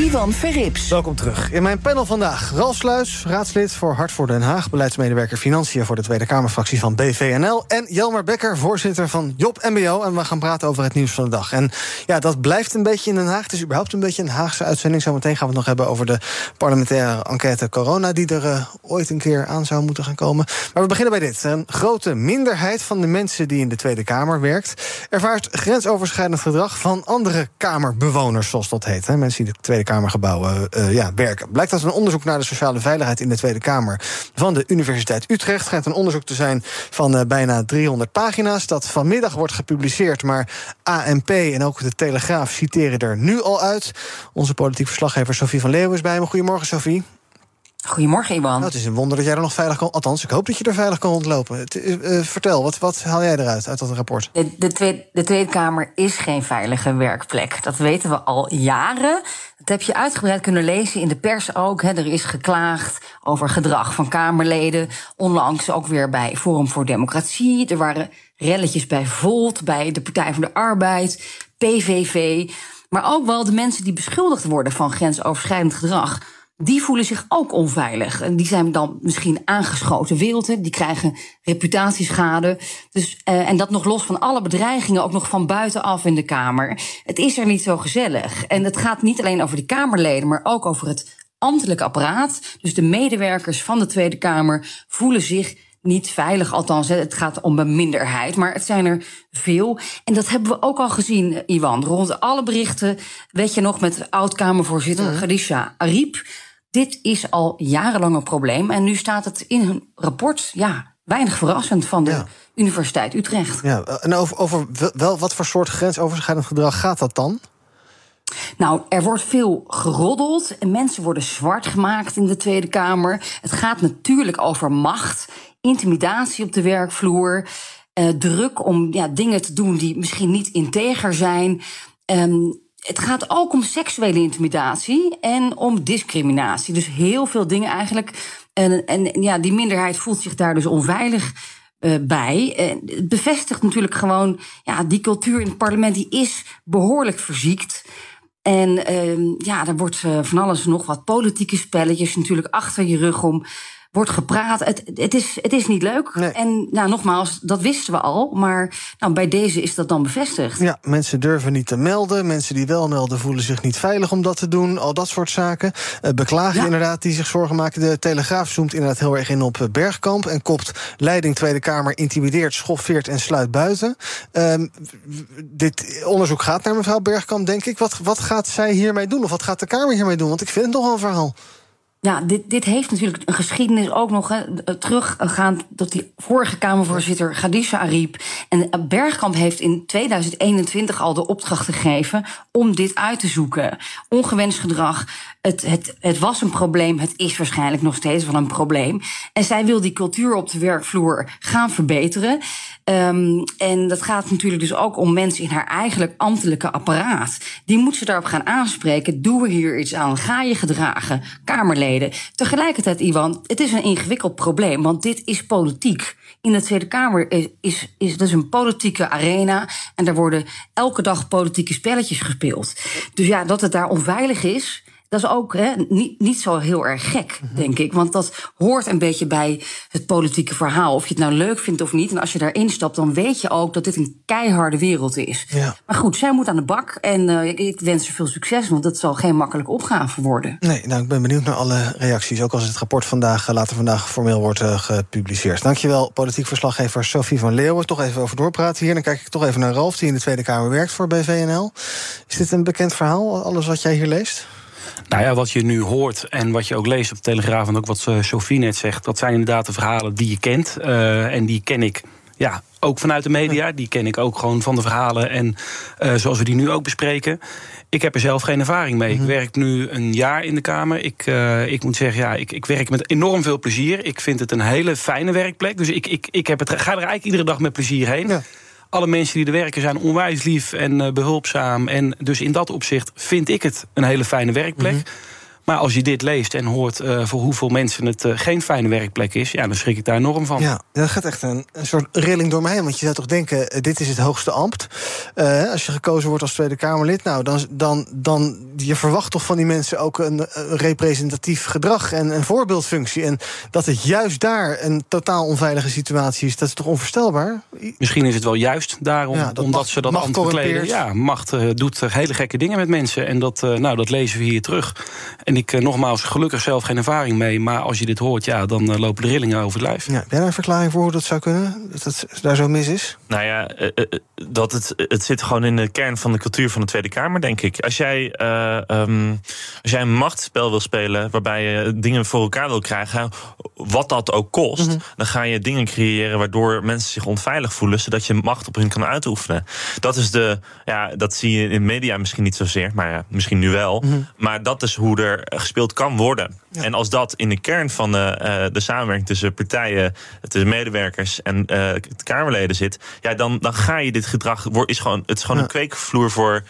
Ivan Verrips. Welkom terug. In mijn panel vandaag Ralf Sluis, raadslid voor Hart voor Den Haag... beleidsmedewerker Financiën voor de Tweede Kamerfractie van BVNL... en Jelmer Becker, voorzitter van Job MBO. En we gaan praten over het nieuws van de dag. En ja, dat blijft een beetje in Den Haag. Het is überhaupt een beetje een Haagse uitzending. Zometeen gaan we het nog hebben over de parlementaire enquête corona... die er uh, ooit een keer aan zou moeten gaan komen. Maar we beginnen bij dit. Een grote minderheid van de mensen die in de Tweede Kamer werkt... ervaart grensoverschrijdend gedrag van andere Kamerbewoners, zoals dat heet. Hè? Mensen die de Tweede Kamergebouwen uh, ja, werken. Blijkt uit een onderzoek naar de sociale veiligheid in de Tweede Kamer van de Universiteit Utrecht. Het een onderzoek te zijn van uh, bijna 300 pagina's. Dat vanmiddag wordt gepubliceerd. Maar ANP en ook de Telegraaf citeren er nu al uit. Onze politiek verslaggever Sofie van Leeuwen is bij me. Goedemorgen, Sofie. Goedemorgen, Iwan. Nou, het is een wonder dat jij er nog veilig kan... Althans, ik hoop dat je er veilig kan rondlopen. Het, uh, vertel, wat, wat haal jij eruit, uit dat rapport? De, de, tweede, de Tweede Kamer is geen veilige werkplek. Dat weten we al jaren. Dat heb je uitgebreid kunnen lezen in de pers ook. Hè. Er is geklaagd over gedrag van Kamerleden. Onlangs ook weer bij Forum voor Democratie. Er waren relletjes bij Volt, bij de Partij van de Arbeid, PVV. Maar ook wel de mensen die beschuldigd worden van grensoverschrijdend gedrag die voelen zich ook onveilig. En die zijn dan misschien aangeschoten wilden. Die krijgen reputatieschade. Dus, uh, en dat nog los van alle bedreigingen, ook nog van buitenaf in de Kamer. Het is er niet zo gezellig. En het gaat niet alleen over de Kamerleden, maar ook over het ambtelijk apparaat. Dus de medewerkers van de Tweede Kamer voelen zich niet veilig. Althans, het gaat om een minderheid. Maar het zijn er veel. En dat hebben we ook al gezien, Iwan. Rond alle berichten, weet je nog, met oud-Kamervoorzitter. Khadija Ariep. Dit is al jarenlang een probleem. En nu staat het in hun rapport, ja, weinig verrassend van de Universiteit Utrecht. Ja, en over, over wel, wat voor soort grensoverschrijdend gedrag gaat dat dan? Nou, er wordt veel geroddeld en mensen worden zwart gemaakt in de Tweede Kamer. Het gaat natuurlijk over macht, intimidatie op de werkvloer, eh, druk om ja, dingen te doen die misschien niet integer zijn. Um, het gaat ook om seksuele intimidatie en om discriminatie. Dus heel veel dingen eigenlijk. En, en ja, die minderheid voelt zich daar dus onveilig uh, bij. Het bevestigt natuurlijk gewoon, ja, die cultuur in het parlement die is behoorlijk verziekt. En uh, ja, er wordt uh, van alles nog wat politieke spelletjes natuurlijk achter je rug om wordt gepraat. Het, het, is, het is niet leuk. En nou, nogmaals, dat wisten we al. Maar nou, bij deze is dat dan bevestigd. Ja, mensen durven niet te melden. Mensen die wel melden voelen zich niet veilig om dat te doen. Al dat soort zaken. Uh, beklagen inderdaad die zich zorgen maken. De Telegraaf zoomt inderdaad heel erg in op eh, Bergkamp. En kopt leiding Tweede Kamer intimideert, schoffeert en sluit buiten. Uh, dit onderzoek gaat naar mevrouw Bergkamp, denk ik. Wat, wat gaat zij hiermee doen? Of wat gaat de Kamer hiermee doen? Want ik vind het nogal een verhaal. Ja, dit, dit heeft natuurlijk een geschiedenis ook nog hè, teruggaand tot die vorige Kamervoorzitter Gadisha Ariep. En Bergkamp heeft in 2021 al de opdracht gegeven om dit uit te zoeken. Ongewenst gedrag. Het, het, het was een probleem, het is waarschijnlijk nog steeds wel een probleem. En zij wil die cultuur op de werkvloer gaan verbeteren. Um, en dat gaat natuurlijk dus ook om mensen in haar eigenlijk ambtelijke apparaat. Die moet ze daarop gaan aanspreken. Doe er hier iets aan? Ga je gedragen? Kamerleden. Tegelijkertijd, Iwan, het is een ingewikkeld probleem, want dit is politiek. In de Tweede Kamer is, is, is een politieke arena. En daar worden elke dag politieke spelletjes gespeeld. Dus ja, dat het daar onveilig is. Dat is ook hè, niet, niet zo heel erg gek, mhm. denk ik. Want dat hoort een beetje bij het politieke verhaal. Of je het nou leuk vindt of niet. En als je daarin stapt, dan weet je ook dat dit een keiharde wereld is. Ja. Maar goed, zij moet aan de bak. En uh, ik, ik, wens ze veel succes, want het zal geen makkelijke opgave worden. Nee, nou, ik ben benieuwd naar alle reacties. Ook als het rapport vandaag, uh, later vandaag formeel wordt uh, gepubliceerd. Dankjewel, politiek verslaggever Sophie van Leeuwen. Toch even over doorpraten hier. Dan kijk ik toch even naar Ralf, die in de Tweede Kamer werkt voor BVNL. Is dit een bekend verhaal, alles wat jij hier leest? Nou ja, wat je nu hoort en wat je ook leest op de Telegraaf... en ook wat eh, Sophie net zegt, dat zijn inderdaad de verhalen die je kent. Uh, en die ken ik ja, ook vanuit de media. Die ken ik ook gewoon van de verhalen en uh, zoals we die nu ook bespreken. Ik heb er zelf geen ervaring mee. Ik mhm. werk nu een jaar in de Kamer. Ik, uh, ik moet zeggen, ja, ik, ik werk met enorm veel plezier. Ik vind het een hele fijne werkplek. Dus ik, ik, ik heb het, ga er eigenlijk iedere dag met plezier heen. Ja alle mensen die er werken zijn onwijs lief en uh, behulpzaam. En dus in dat opzicht vind ik het een hele fijne werkplek. Mhm. Maar als je dit leest en hoort uh, voor hoeveel mensen het uh, geen fijne werkplek is, ja, dan schrik ik daar enorm van. Ja, dat gaat echt een, een soort rilling door mij heen. Want je zou toch denken, uh, dit is het hoogste ambt. als je gekozen wordt als Tweede Kamerlid, nou, dan, dan, dan je verwacht toch van die mensen ook een, een representatief gedrag en een voorbeeldfunctie. En dat het juist daar een totaal onveilige situatie is, dat is toch onvoorstelbaar? Misschien is het wel juist daarom, ja, omdat ze dat ambt bekleden. Ja, macht doet hele gekke dingen met mensen. En dat, nou, dat lezen we hier terug. En ik uh, nogmaals gelukkig zelf geen ervaring mee. Maar als je dit hoort, ja, dan uh, lopen de rillingen over het lijf. Ja, heb jij een verklaring voor hoe dat zou kunnen? Dat het daar zo mis is? Nou ja, uh, dat het, het zit gewoon in de kern van de cultuur van de Tweede Kamer, denk ik. Als jij, um, als jij een machtsspel wil spelen waarbij je dingen voor elkaar wil krijgen, wat dat ook kost, mhm. dan ga je dingen creëren waardoor mensen zich onveilig voelen, zodat je macht op hun kan uitoefenen. Dat is de, ja, dat zie je in media misschien niet zozeer, maar ja, misschien nu wel. Mhm. Maar dat is hoe er er gespeeld kan worden. En als dat in de kern van de, uh, de samenwerking tussen partijen, tussen medewerkers en de Kamerleden zit, ja, dan, dan ga je dit gedrag. Is gewoon, het is gewoon een kweekvloer voor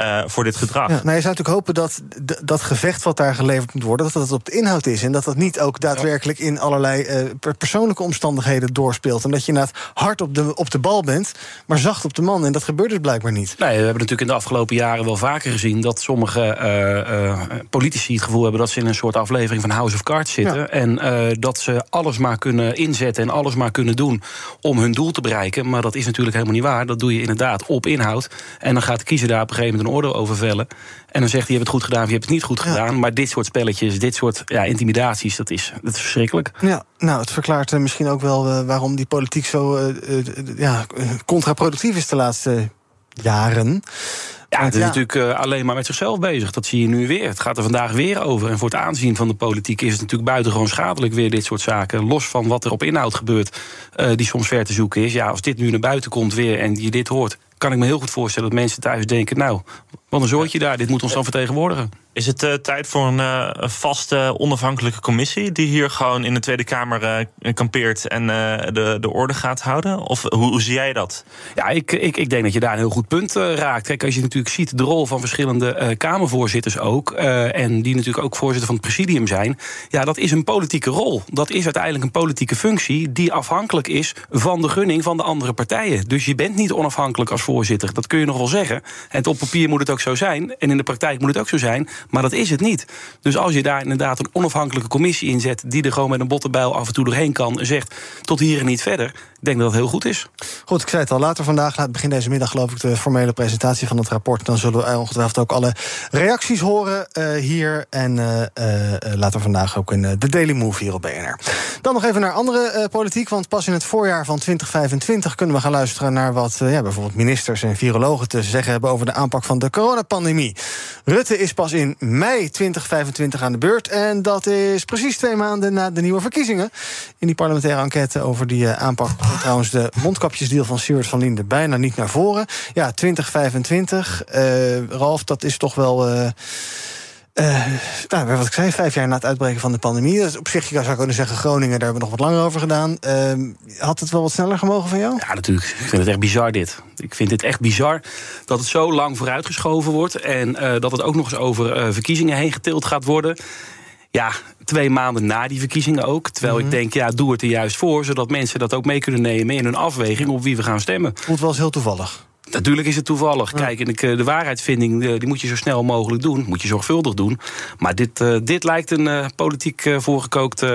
uh, voor dit gedrag. Ja, nou, je zou natuurlijk hopen dat dat gevecht wat daar geleverd moet worden, dat dat op de inhoud is. En dat dat niet ook daadwerkelijk in allerlei uh, persoonlijke omstandigheden doorspeelt. En dat je inderdaad hard op de, op de bal bent, maar zacht op de man. En dat gebeurt dus blijkbaar niet. Nee, we hebben natuurlijk in de afgelopen jaren wel vaker gezien dat sommige uh, politici het gevoel hebben dat ze in een soort aflevering van House of Cards zitten. Ja. En dat ze alles maar kunnen inzetten en alles maar kunnen doen om hun doel te bereiken. Maar dat is natuurlijk helemaal niet waar. Dat doe je inderdaad op inhoud. En dan gaat de kiezer daar op een gegeven moment een oordeel over vellen. En dan zegt hij, je hebt het goed gedaan of je hebt het niet goed gedaan. Maar dit soort spelletjes, dit soort ja, intimidaties, dat is, dat is verschrikkelijk. Ja, nou, het verklaart uh, misschien ook wel uh, waarom die politiek zo uh, ja, contraproductief is de laatste jaren. Ja, het is ja. natuurlijk alleen maar met zichzelf bezig. Dat zie je nu weer. Het gaat er vandaag weer over. En voor het aanzien van de politiek is het natuurlijk buitengewoon schadelijk weer dit soort zaken. Los van wat er op inhoud gebeurt, uh, die soms ver te zoeken is. Ja, als dit nu naar buiten komt weer en je dit hoort, kan ik me heel goed voorstellen dat mensen thuis denken: Nou, wat een zoortje daar, dit moet ons dan vertegenwoordigen. Is het uh, tijd voor een uh, vaste onafhankelijke commissie die hier gewoon in de Tweede Kamer uh, kampeert en de, de orde gaat houden? Of hoe, hoe zie jij dat? Ja, ik, ik, ik denk dat je daar een heel goed punt raakt. Kijk, als je natuurlijk ziet de rol van verschillende Kamervoorzitters ook, en die natuurlijk ook voorzitter van het presidium zijn, ja, dat is een politieke rol. Dat is uiteindelijk een politieke functie die afhankelijk is van de gunning van de andere partijen. Dus je bent niet onafhankelijk als voorzitter. Dat kun je nog wel zeggen. En op papier moet het ook zo zijn, en in de praktijk moet het ook zo zijn. Maar dat is het niet. Dus als je daar inderdaad een onafhankelijke commissie in zet... die er gewoon met een bottenbijl af en toe doorheen kan... en zegt tot hier en niet verder... denk dat dat heel goed is. Goed, ik zei het al, later vandaag, begin deze middag... geloof ik de formele presentatie van het rapport. Dan zullen we ongetwijfeld ook alle reacties horen uh, hier. En uh, uh, later vandaag ook in de Daily Move hier op BNR. Dan nog even naar andere politiek. Want pas in het voorjaar van 2025 kunnen we gaan luisteren... naar wat ja, bijvoorbeeld ministers en virologen te zeggen hebben... over de aanpak van de coronapandemie. Rutte is pas in mei 2025 aan de beurt. En dat is precies twee maanden na de nieuwe verkiezingen. In die parlementaire enquête over die uh, trouwens de mondkapjesdeal van Stuart van Linden bijna niet naar voren. Ja, 2025. Uh, Ralf, dat is toch wel... Uh, uh, nou, wat ik zei, vijf jaar na het uitbreken van de pandemie. Dus op zich zou ik kunnen zeggen, Groningen, daar hebben we nog wat langer over gedaan. Had het wel wat sneller gemogen van jou? Ja, natuurlijk. Ik vind het echt bizar dit. Ik vind het echt bizar dat het zo lang vooruitgeschoven wordt. En dat het ook nog eens over verkiezingen heen getild gaat worden. Ja, twee maanden na die verkiezingen ook. Terwijl mm -hmm. ik denk, ja, doe het er juist voor... zodat mensen dat ook mee kunnen nemen in hun afweging... op wie we gaan stemmen. Voelt wel eens heel toevallig. Natuurlijk is het toevallig. Ja. Kijk, en ik, de waarheidsvinding die moet je zo snel mogelijk doen. Moet je zorgvuldig doen. Maar dit, uh, dit lijkt een uh, politiek uh, voorgekookt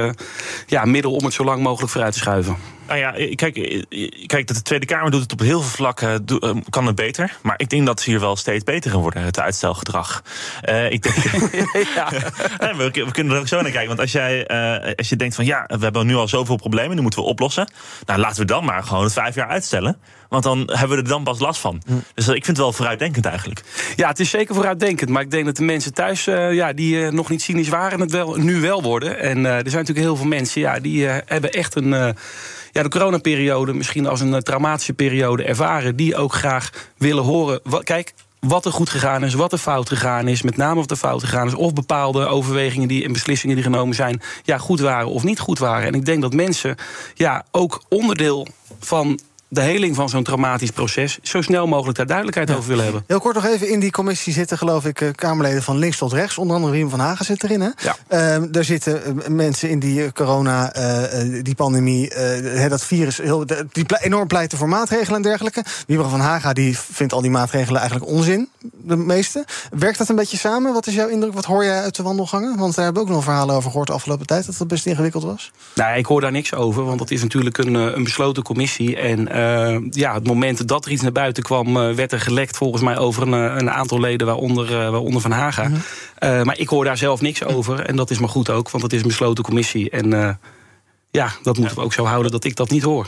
ja, middel om het zo lang mogelijk vooruit te schuiven. Nou ja, kijk, kijk, de Tweede Kamer doet het op heel veel vlakken, kan het beter. Maar ik denk dat ze hier wel steeds beter gaan worden, het uitstelgedrag. Uh, ik denk, ja. we, we, kunnen er ook zo naar kijken. Want als, jij, uh, als je denkt van ja, we hebben nu al zoveel problemen, die moeten we oplossen. Nou, laten we dan maar gewoon het vijf jaar uitstellen. Want dan hebben we er dan pas last van. Mm. Dus ik vind het wel vooruitdenkend eigenlijk. Ja, het is zeker vooruitdenkend. Maar ik denk dat de mensen thuis, uh, ja, die uh, nog niet cynisch waren, het wel, nu wel worden. En uh, er zijn natuurlijk heel veel mensen, ja, die hebben echt een ja, de coronaperiode misschien als een traumatische periode ervaren. Die ook graag willen horen. Wat, kijk, wat er goed gegaan is, wat er fout gegaan is, met name of er fout gegaan is, of bepaalde overwegingen die, en beslissingen die genomen zijn, ja, goed waren of niet goed waren. En ik denk dat mensen ja, ook onderdeel van de heling van zo'n traumatisch proces zo snel mogelijk daar duidelijkheid ja. over willen hebben. Heel kort nog even in die commissie zitten, geloof ik, Kamerleden van links tot rechts. Onder andere Riem van Hagen zit erin. Hè? Ja. Uh, daar zitten mensen in die corona, uh, die pandemie, uh, dat virus, heel, die enorm pleiten voor maatregelen en dergelijke. Riem van Haga die vindt al die maatregelen eigenlijk onzin, de meeste. Werkt dat een beetje samen? Wat is jouw indruk? Wat hoor jij uit de wandelgangen? Want daar hebben we ook nog verhalen over gehoord de afgelopen tijd, dat dat best ingewikkeld was. Nou, ik hoor daar niks over, want dat is natuurlijk een, een besloten commissie. En uh, ja, het moment dat er iets naar buiten kwam, uh, werd er gelekt volgens mij over een, een aantal leden, waaronder, uh, waaronder Van Haga. -hmm. maar ik hoor daar zelf niks over. En dat is maar goed ook, want het is een besloten commissie. En ja, dat moeten we ook zo houden dat ik dat niet hoor.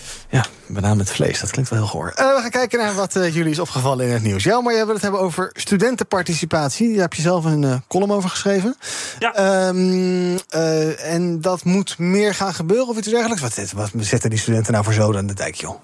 Ja, banaan met vlees, dat klinkt wel heel goor. Eh, we gaan kijken naar wat eh, jullie is opgevallen in het nieuws. Ja, maar jij wil het hebben over studentenparticipatie. Daar heb je zelf een eh, column over geschreven. Ja. Ehm, eh, en dat moet meer gaan gebeuren of iets dergelijks. Wat, wat zetten die studenten nou voor zoden aan de dijk, joh?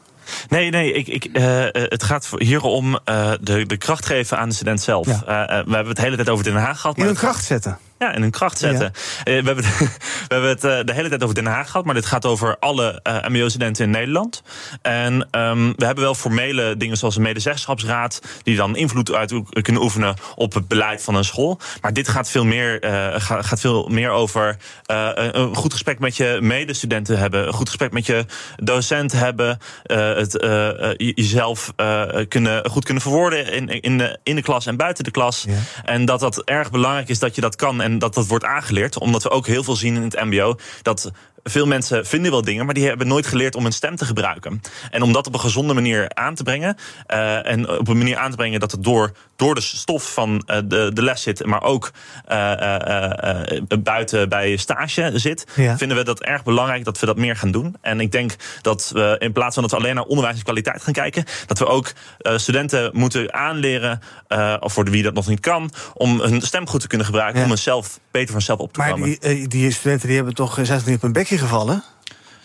Nee, nee, ik, ik, het gaat hier om eh, de, de kracht geven aan de student zelf. We hebben het de hele tijd over Den Haag gehad. In maar hun het kracht zetten. Ja, in hun kracht zetten. Eh, we hebben het, we hebben het eh, de hele tijd over Den Haag gehad, maar dit gaat over alle eh, MBO-studenten in Nederland. En ehm, we hebben wel formele dingen zoals een medezeggenschapsraad, die dan invloed uit kunnen oefenen op het beleid van een school. Maar dit gaat veel meer, eh, gaat, gaat veel meer over eh, een, goed gesprek met je medestudenten hebben, een goed gesprek met je docent hebben, eh, het, eh, eh, je- jezelf eh, kunnen, goed kunnen verwoorden in, in, de, in de klas en buiten de klas. En dat dat erg belangrijk is dat je dat kan en dat dat wordt aangeleerd. Omdat we ook heel veel zien in het MBO dat veel mensen vinden wel dingen, maar die hebben nooit geleerd om hun stem te gebruiken. En om dat op een gezonde manier aan te brengen. eh, en op een manier aan te brengen dat het door, door de stof van eh, de, de les zit, maar ook eh, buiten bij stage zit. Ja. Vinden we dat erg belangrijk dat we dat meer gaan doen. En ik denk dat we in plaats van dat we alleen naar onderwijskwaliteit gaan kijken, dat we ook studenten moeten aanleren, of voor wie dat nog niet kan, om hun stem goed te kunnen gebruiken, Ja. om zelf beter vanzelf op te Maar komen. die, eh, die studenten die hebben toch, zijn toch niet op een bekje gevallen?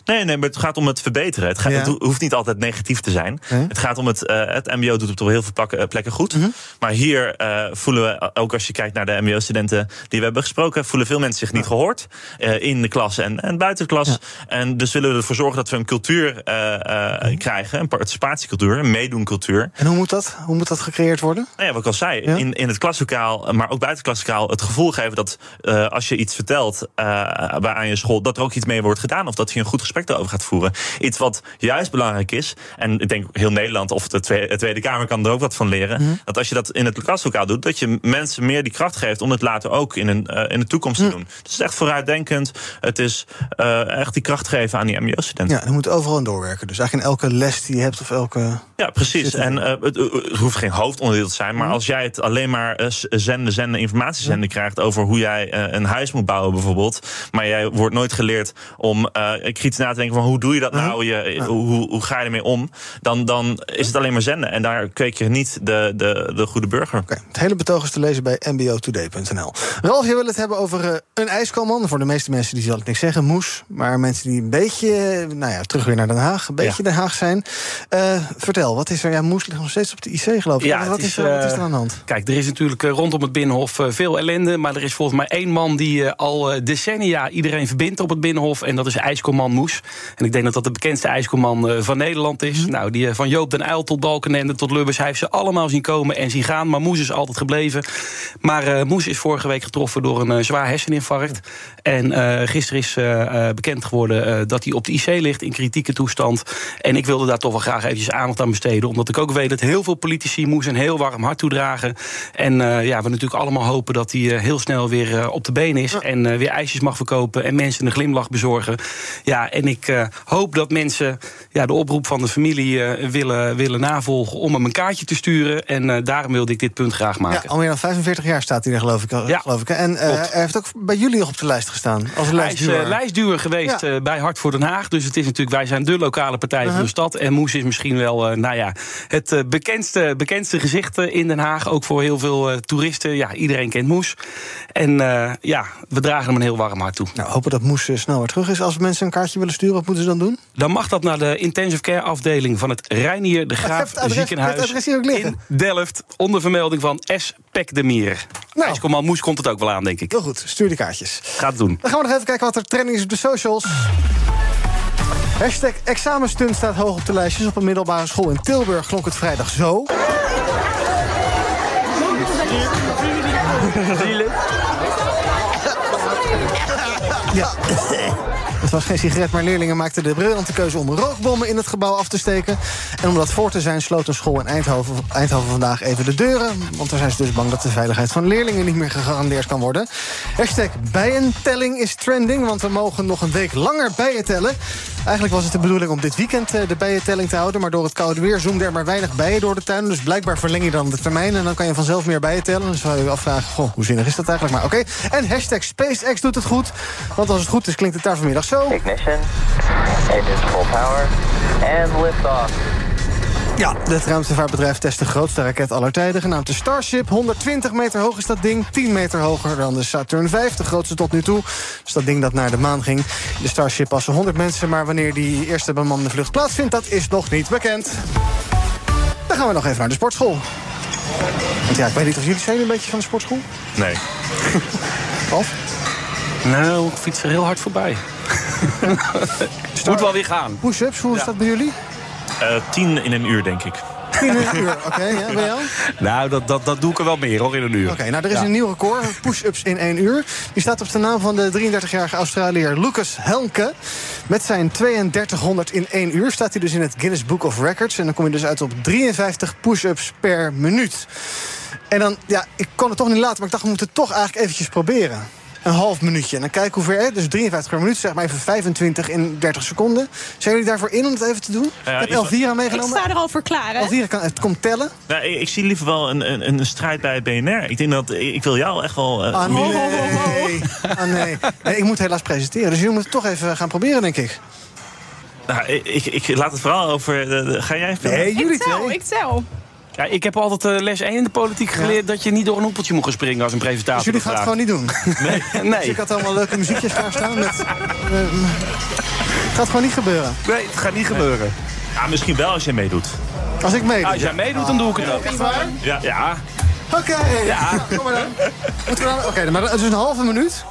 Nee, nee, maar het gaat om het verbeteren. Het, gaat, Ja. het ho- hoeft niet altijd negatief te zijn. Het gaat om het. eh, het MBO doet het op heel veel eh, plekken goed. Mhm. Maar hier eh, voelen we, ook als je kijkt naar de MBO-studenten die we hebben gesproken, voelen veel mensen zich niet gehoord. eh, in de klas en, en buiten de klas. En dus willen we ervoor zorgen dat we een cultuur Mhm. krijgen, een participatiecultuur, een meedoencultuur. En hoe moet dat, hoe moet dat gecreëerd worden? Nou ja, wat ik al zei, Ja? in, in het klaslokaal, maar ook buiten het klaslokaal, het gevoel geven dat als je iets vertelt bij aan je school, dat er ook iets mee wordt gedaan of dat je een goed gesprek erover gaat voeren. Iets wat juist belangrijk is, en ik denk heel Nederland of de Tweede, de Tweede Kamer kan er ook wat van leren, Mhm. dat als je dat in het klaslokaal doet, dat je mensen meer die kracht geeft om het later ook in, een, eh, in de toekomst Mhm. te doen. Dus het is echt vooruitdenkend. Het is eh, echt die kracht geven aan die MBO-studenten. Ja, er moet overal aan doorwerken. Dus eigenlijk in elke les die je hebt of elke... Ja, precies. En eh, het, het hoeft geen hoofdonderdeel te zijn. Maar Mhm. als jij het alleen maar zenden, zenden, informatie zenden krijgt over hoe jij een huis moet bouwen, bijvoorbeeld. Maar jij wordt nooit geleerd om kritisch na te denken van hoe doe je dat nou? Je, hoe, hoe ga je ermee om? Dan, dan is het alleen maar zenden. En daar kweek je niet de, de, de goede burger. Het hele betoog is te lezen bij mbotoday.nl. Ralf, je wil het hebben over eh, een ijskalman. Voor de meeste mensen die zal ik niks zeggen, moes. Maar mensen die een beetje, eh, nou ja, terug weer naar Den Haag. Een beetje Den Haag zijn. Eh, vertel, wat is er? Ja, moes ligt nog steeds op de IC, geloof ik. Ja, wat, is, is, er, wat is er aan de hand? Kijk, er is natuurlijk rondom het Binnenhof veel ellende. Maar er is volgens mij één man die al decennia iedereen verbindt op het Binnenhof. En dat is IJskomman Moes. En ik denk dat dat de bekendste IJskomman eh, van Nederland is. Nou, die eh, van Joop den Uyl tot Balkenende tot Lubbers. Hij heeft ze allemaal zien komen en zien gaan. Maar Moes is altijd gebleven. Maar eh, Moes is vorige week getroffen door een zwaar herseninfarct. En eh, gisteren is bekend geworden dat hij op de IC ligt in kritieke toestand. En ik wilde daar toch wel graag eventjes aandacht aan besteden. Omdat ik ook weet dat heel veel politici Moes een heel warm hart toedragen. En ja, we natuurlijk allemaal hopen dat hij heel snel weer op de been is. En weer ijsjes mag verkopen en mensen een glimlach bezorgen. Ja, en ik eh, hoop dat mensen ja, de oproep van de familie eh, willen, willen navolgen om hem een kaartje te sturen. En eh, daarom wilde ik dit punt graag maken. Ja, al meer dan 45 jaar staat hij er, geloof ik. Ja, geloof ik. En hij heeft ook bij jullie nog op de lijst gestaan. Als Hij is lijstduwer. lijstduwer geweest bij Hart voor Den Haag. Dus het is natuurlijk, wij zijn de lokale partij van Uh-huh. de stad. En Moes is misschien wel nou ja, het bekendste, bekendste gezicht in Den Haag. Ook voor heel veel toeristen. Ja, iedereen kent Moes. En ja, we dragen hem een heel warm hart toe. Nou, hopen dat Moes snel weer terug is. Als mensen een kaartje willen sturen, wat moeten ze dan doen? Dan mag dat naar de intensive care afdeling van het Reinier de Graaf het adres- ziekenhuis in Delft. Onder vermelding van S. Pek de Mier. Nou. Moes komt het ook wel aan, denk ik. Heel goed, stuur die kaartjes. Gaat het doen. Dan gaan we nog even kijken wat er trending is op de socials. Hashtag examenstunt staat hoog op de lijstjes. Op een middelbare school in Tilburg klonk het vrijdag zo. Ja. Het was geen sigaret, maar leerlingen maakten de briljante keuze om roogbommen in het gebouw af te steken. En om dat voor te zijn, sloot een school in Eindhoven, Eindhoven vandaag even de deuren. Want daar zijn ze dus bang dat de veiligheid van leerlingen niet meer gegarandeerd kan worden. Hashtag bijentelling is trending, want we mogen nog een week langer bijen tellen. Eigenlijk was het de bedoeling om dit weekend eh, de bijentelling te houden. Maar door het koude weer zoomden er maar weinig bijen door de tuin. Dus blijkbaar verleng je dan de termijn en dan kan je vanzelf meer bijen tellen. Dan zou je afvragen, goh, hoe zinnig is dat eigenlijk? Maar oké. En hashtag SpaceX doet het goed. Want als het goed is, klinkt het daar vanmiddag zo. Ignition. Engines full power. And lift off. Ja, het ruimtevaartbedrijf test de grootste raket aller tijden... genaamd de Starship. 120 meter hoog is dat ding, 10 meter hoger dan de Saturn V... de grootste tot nu toe. Dus dat ding dat naar de maan ging. De Starship passen 100 mensen... maar wanneer die eerste bemande vlucht plaatsvindt... dat is nog niet bekend. Dan gaan we nog even naar de sportschool. Want ja, ik weet niet of jullie zijn een beetje van de sportschool? Nee. Of? Nou, ik fiets er heel hard voorbij. Moet wel weer gaan. Push-ups, hoe is dat bij jullie? Eh, tien in een uur, denk ik. 10 in een uur, oké. ja, bij jou? Nou, dat, dat, dat doe ik er wel meer hoor, in een uur. Oké, nou er is Ja. een nieuw record, push-ups in 1 uur. Die staat op de naam van de 33-jarige Australiër Lucas Helmke. Met zijn 3200 in 1 uur staat hij dus in het Guinness Book of Records. En dan kom je dus uit op 53 push-ups per minuut. En dan, ja, ik kon het toch niet laten, maar ik dacht, we moeten het toch eigenlijk eventjes proberen. Een half minuutje. En dan kijken hoe ver, hè, dus 53 per minuut, zeg maar even 25 in 30 seconden. Zijn jullie daarvoor in om het even te doen? Ja, ik heb ik- Elvira Ik meegenomen. sta er al voor klaar, hè? Elvira kan, het komt tellen. Nou, ik, ik zie liever wel een, een, een strijd bij het BNR. Ik denk dat ik wil jou echt wel. eh, Ah, nee. Ah, nee. nee. Ik moet helaas presenteren, dus jullie moeten het toch even gaan proberen, denk ik. Nou, ik, ik, ik laat het vooral over. de- de- ga jij filmen? Nee, jullie ik tel, ik tel. Ja, ik heb altijd eh, les 1 in de politiek geleerd... dat je niet door een hoepeltje moet gaan springen als een Dus presentator jullie gaan het gewoon niet doen? Nee. Dus nee. ik had allemaal leuke muziekjes klaarstaan. Met, eh, het gaat gewoon niet gebeuren. Nee, het gaat niet gebeuren. Ja, misschien wel als je meedoet. Als ik meedoe. Als jij meedoet, dan doe ik het ook. Echt waar? Ja. ja. Oké. Ja. Kom maar dan. Oké, maar dat is een halve minuut.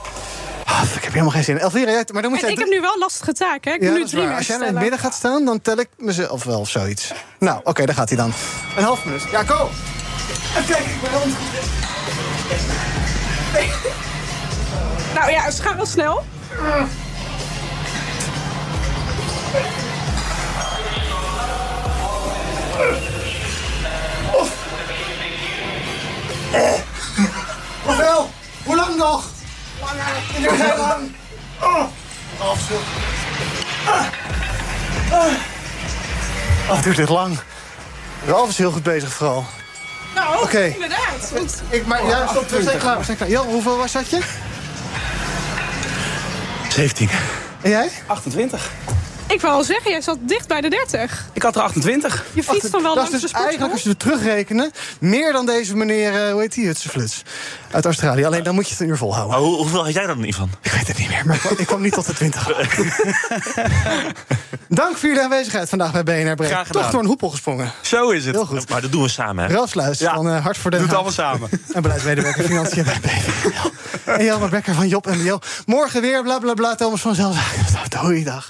Ah, ik heb helemaal geen zin. Elvira, jij, maar dan moet En jij... ik heb nu wel lastige taken, hè? Ik Ja, nu drie. Als jij in het midden gaat staan, dan tel ik mezelf wel of zoiets. Nou, oké, daar gaat hij dan. Een half minuut. Ja, go! Even kijken, ik ben rond. Nou ja, het gaat wel snel. Het duurt dit lang. Ralf is heel goed bezig vooral. Nou, Oké. inderdaad. Want Ik, maar, ja, stop, we zijn klaar. We zijn klaar. Jan, hoeveel was dat je? 17. En jij? 28. Ik wil al zeggen, jij zat dicht bij de 30. Ik had er 28. Je fietst dan wel dat langs is de dus eigenlijk, als je het terugrekenen, meer dan deze meneer, eh, hoe heet die, Hutsefluts, uit Australië. Alleen dan moet je het een uur volhouden. Maar hoe, hoeveel had jij dan niet van? Ik weet het niet meer, maar ik kwam, ik kwam niet tot de 20. Dank voor jullie aanwezigheid vandaag bij BNR Break. Graag gedaan. Toch door een hoepel gesprongen. Zo is het. Heel goed. Maar dat doen we samen, hè? Ralf Sluis Ja. van uh, Hart voor Den Doe het allemaal samen. En beleidsmedewerker Financiën bij BVL. En Jelmer Becker van Job MBO. Morgen weer, bla bla bla, Thomas van Zelf. Doei, dag.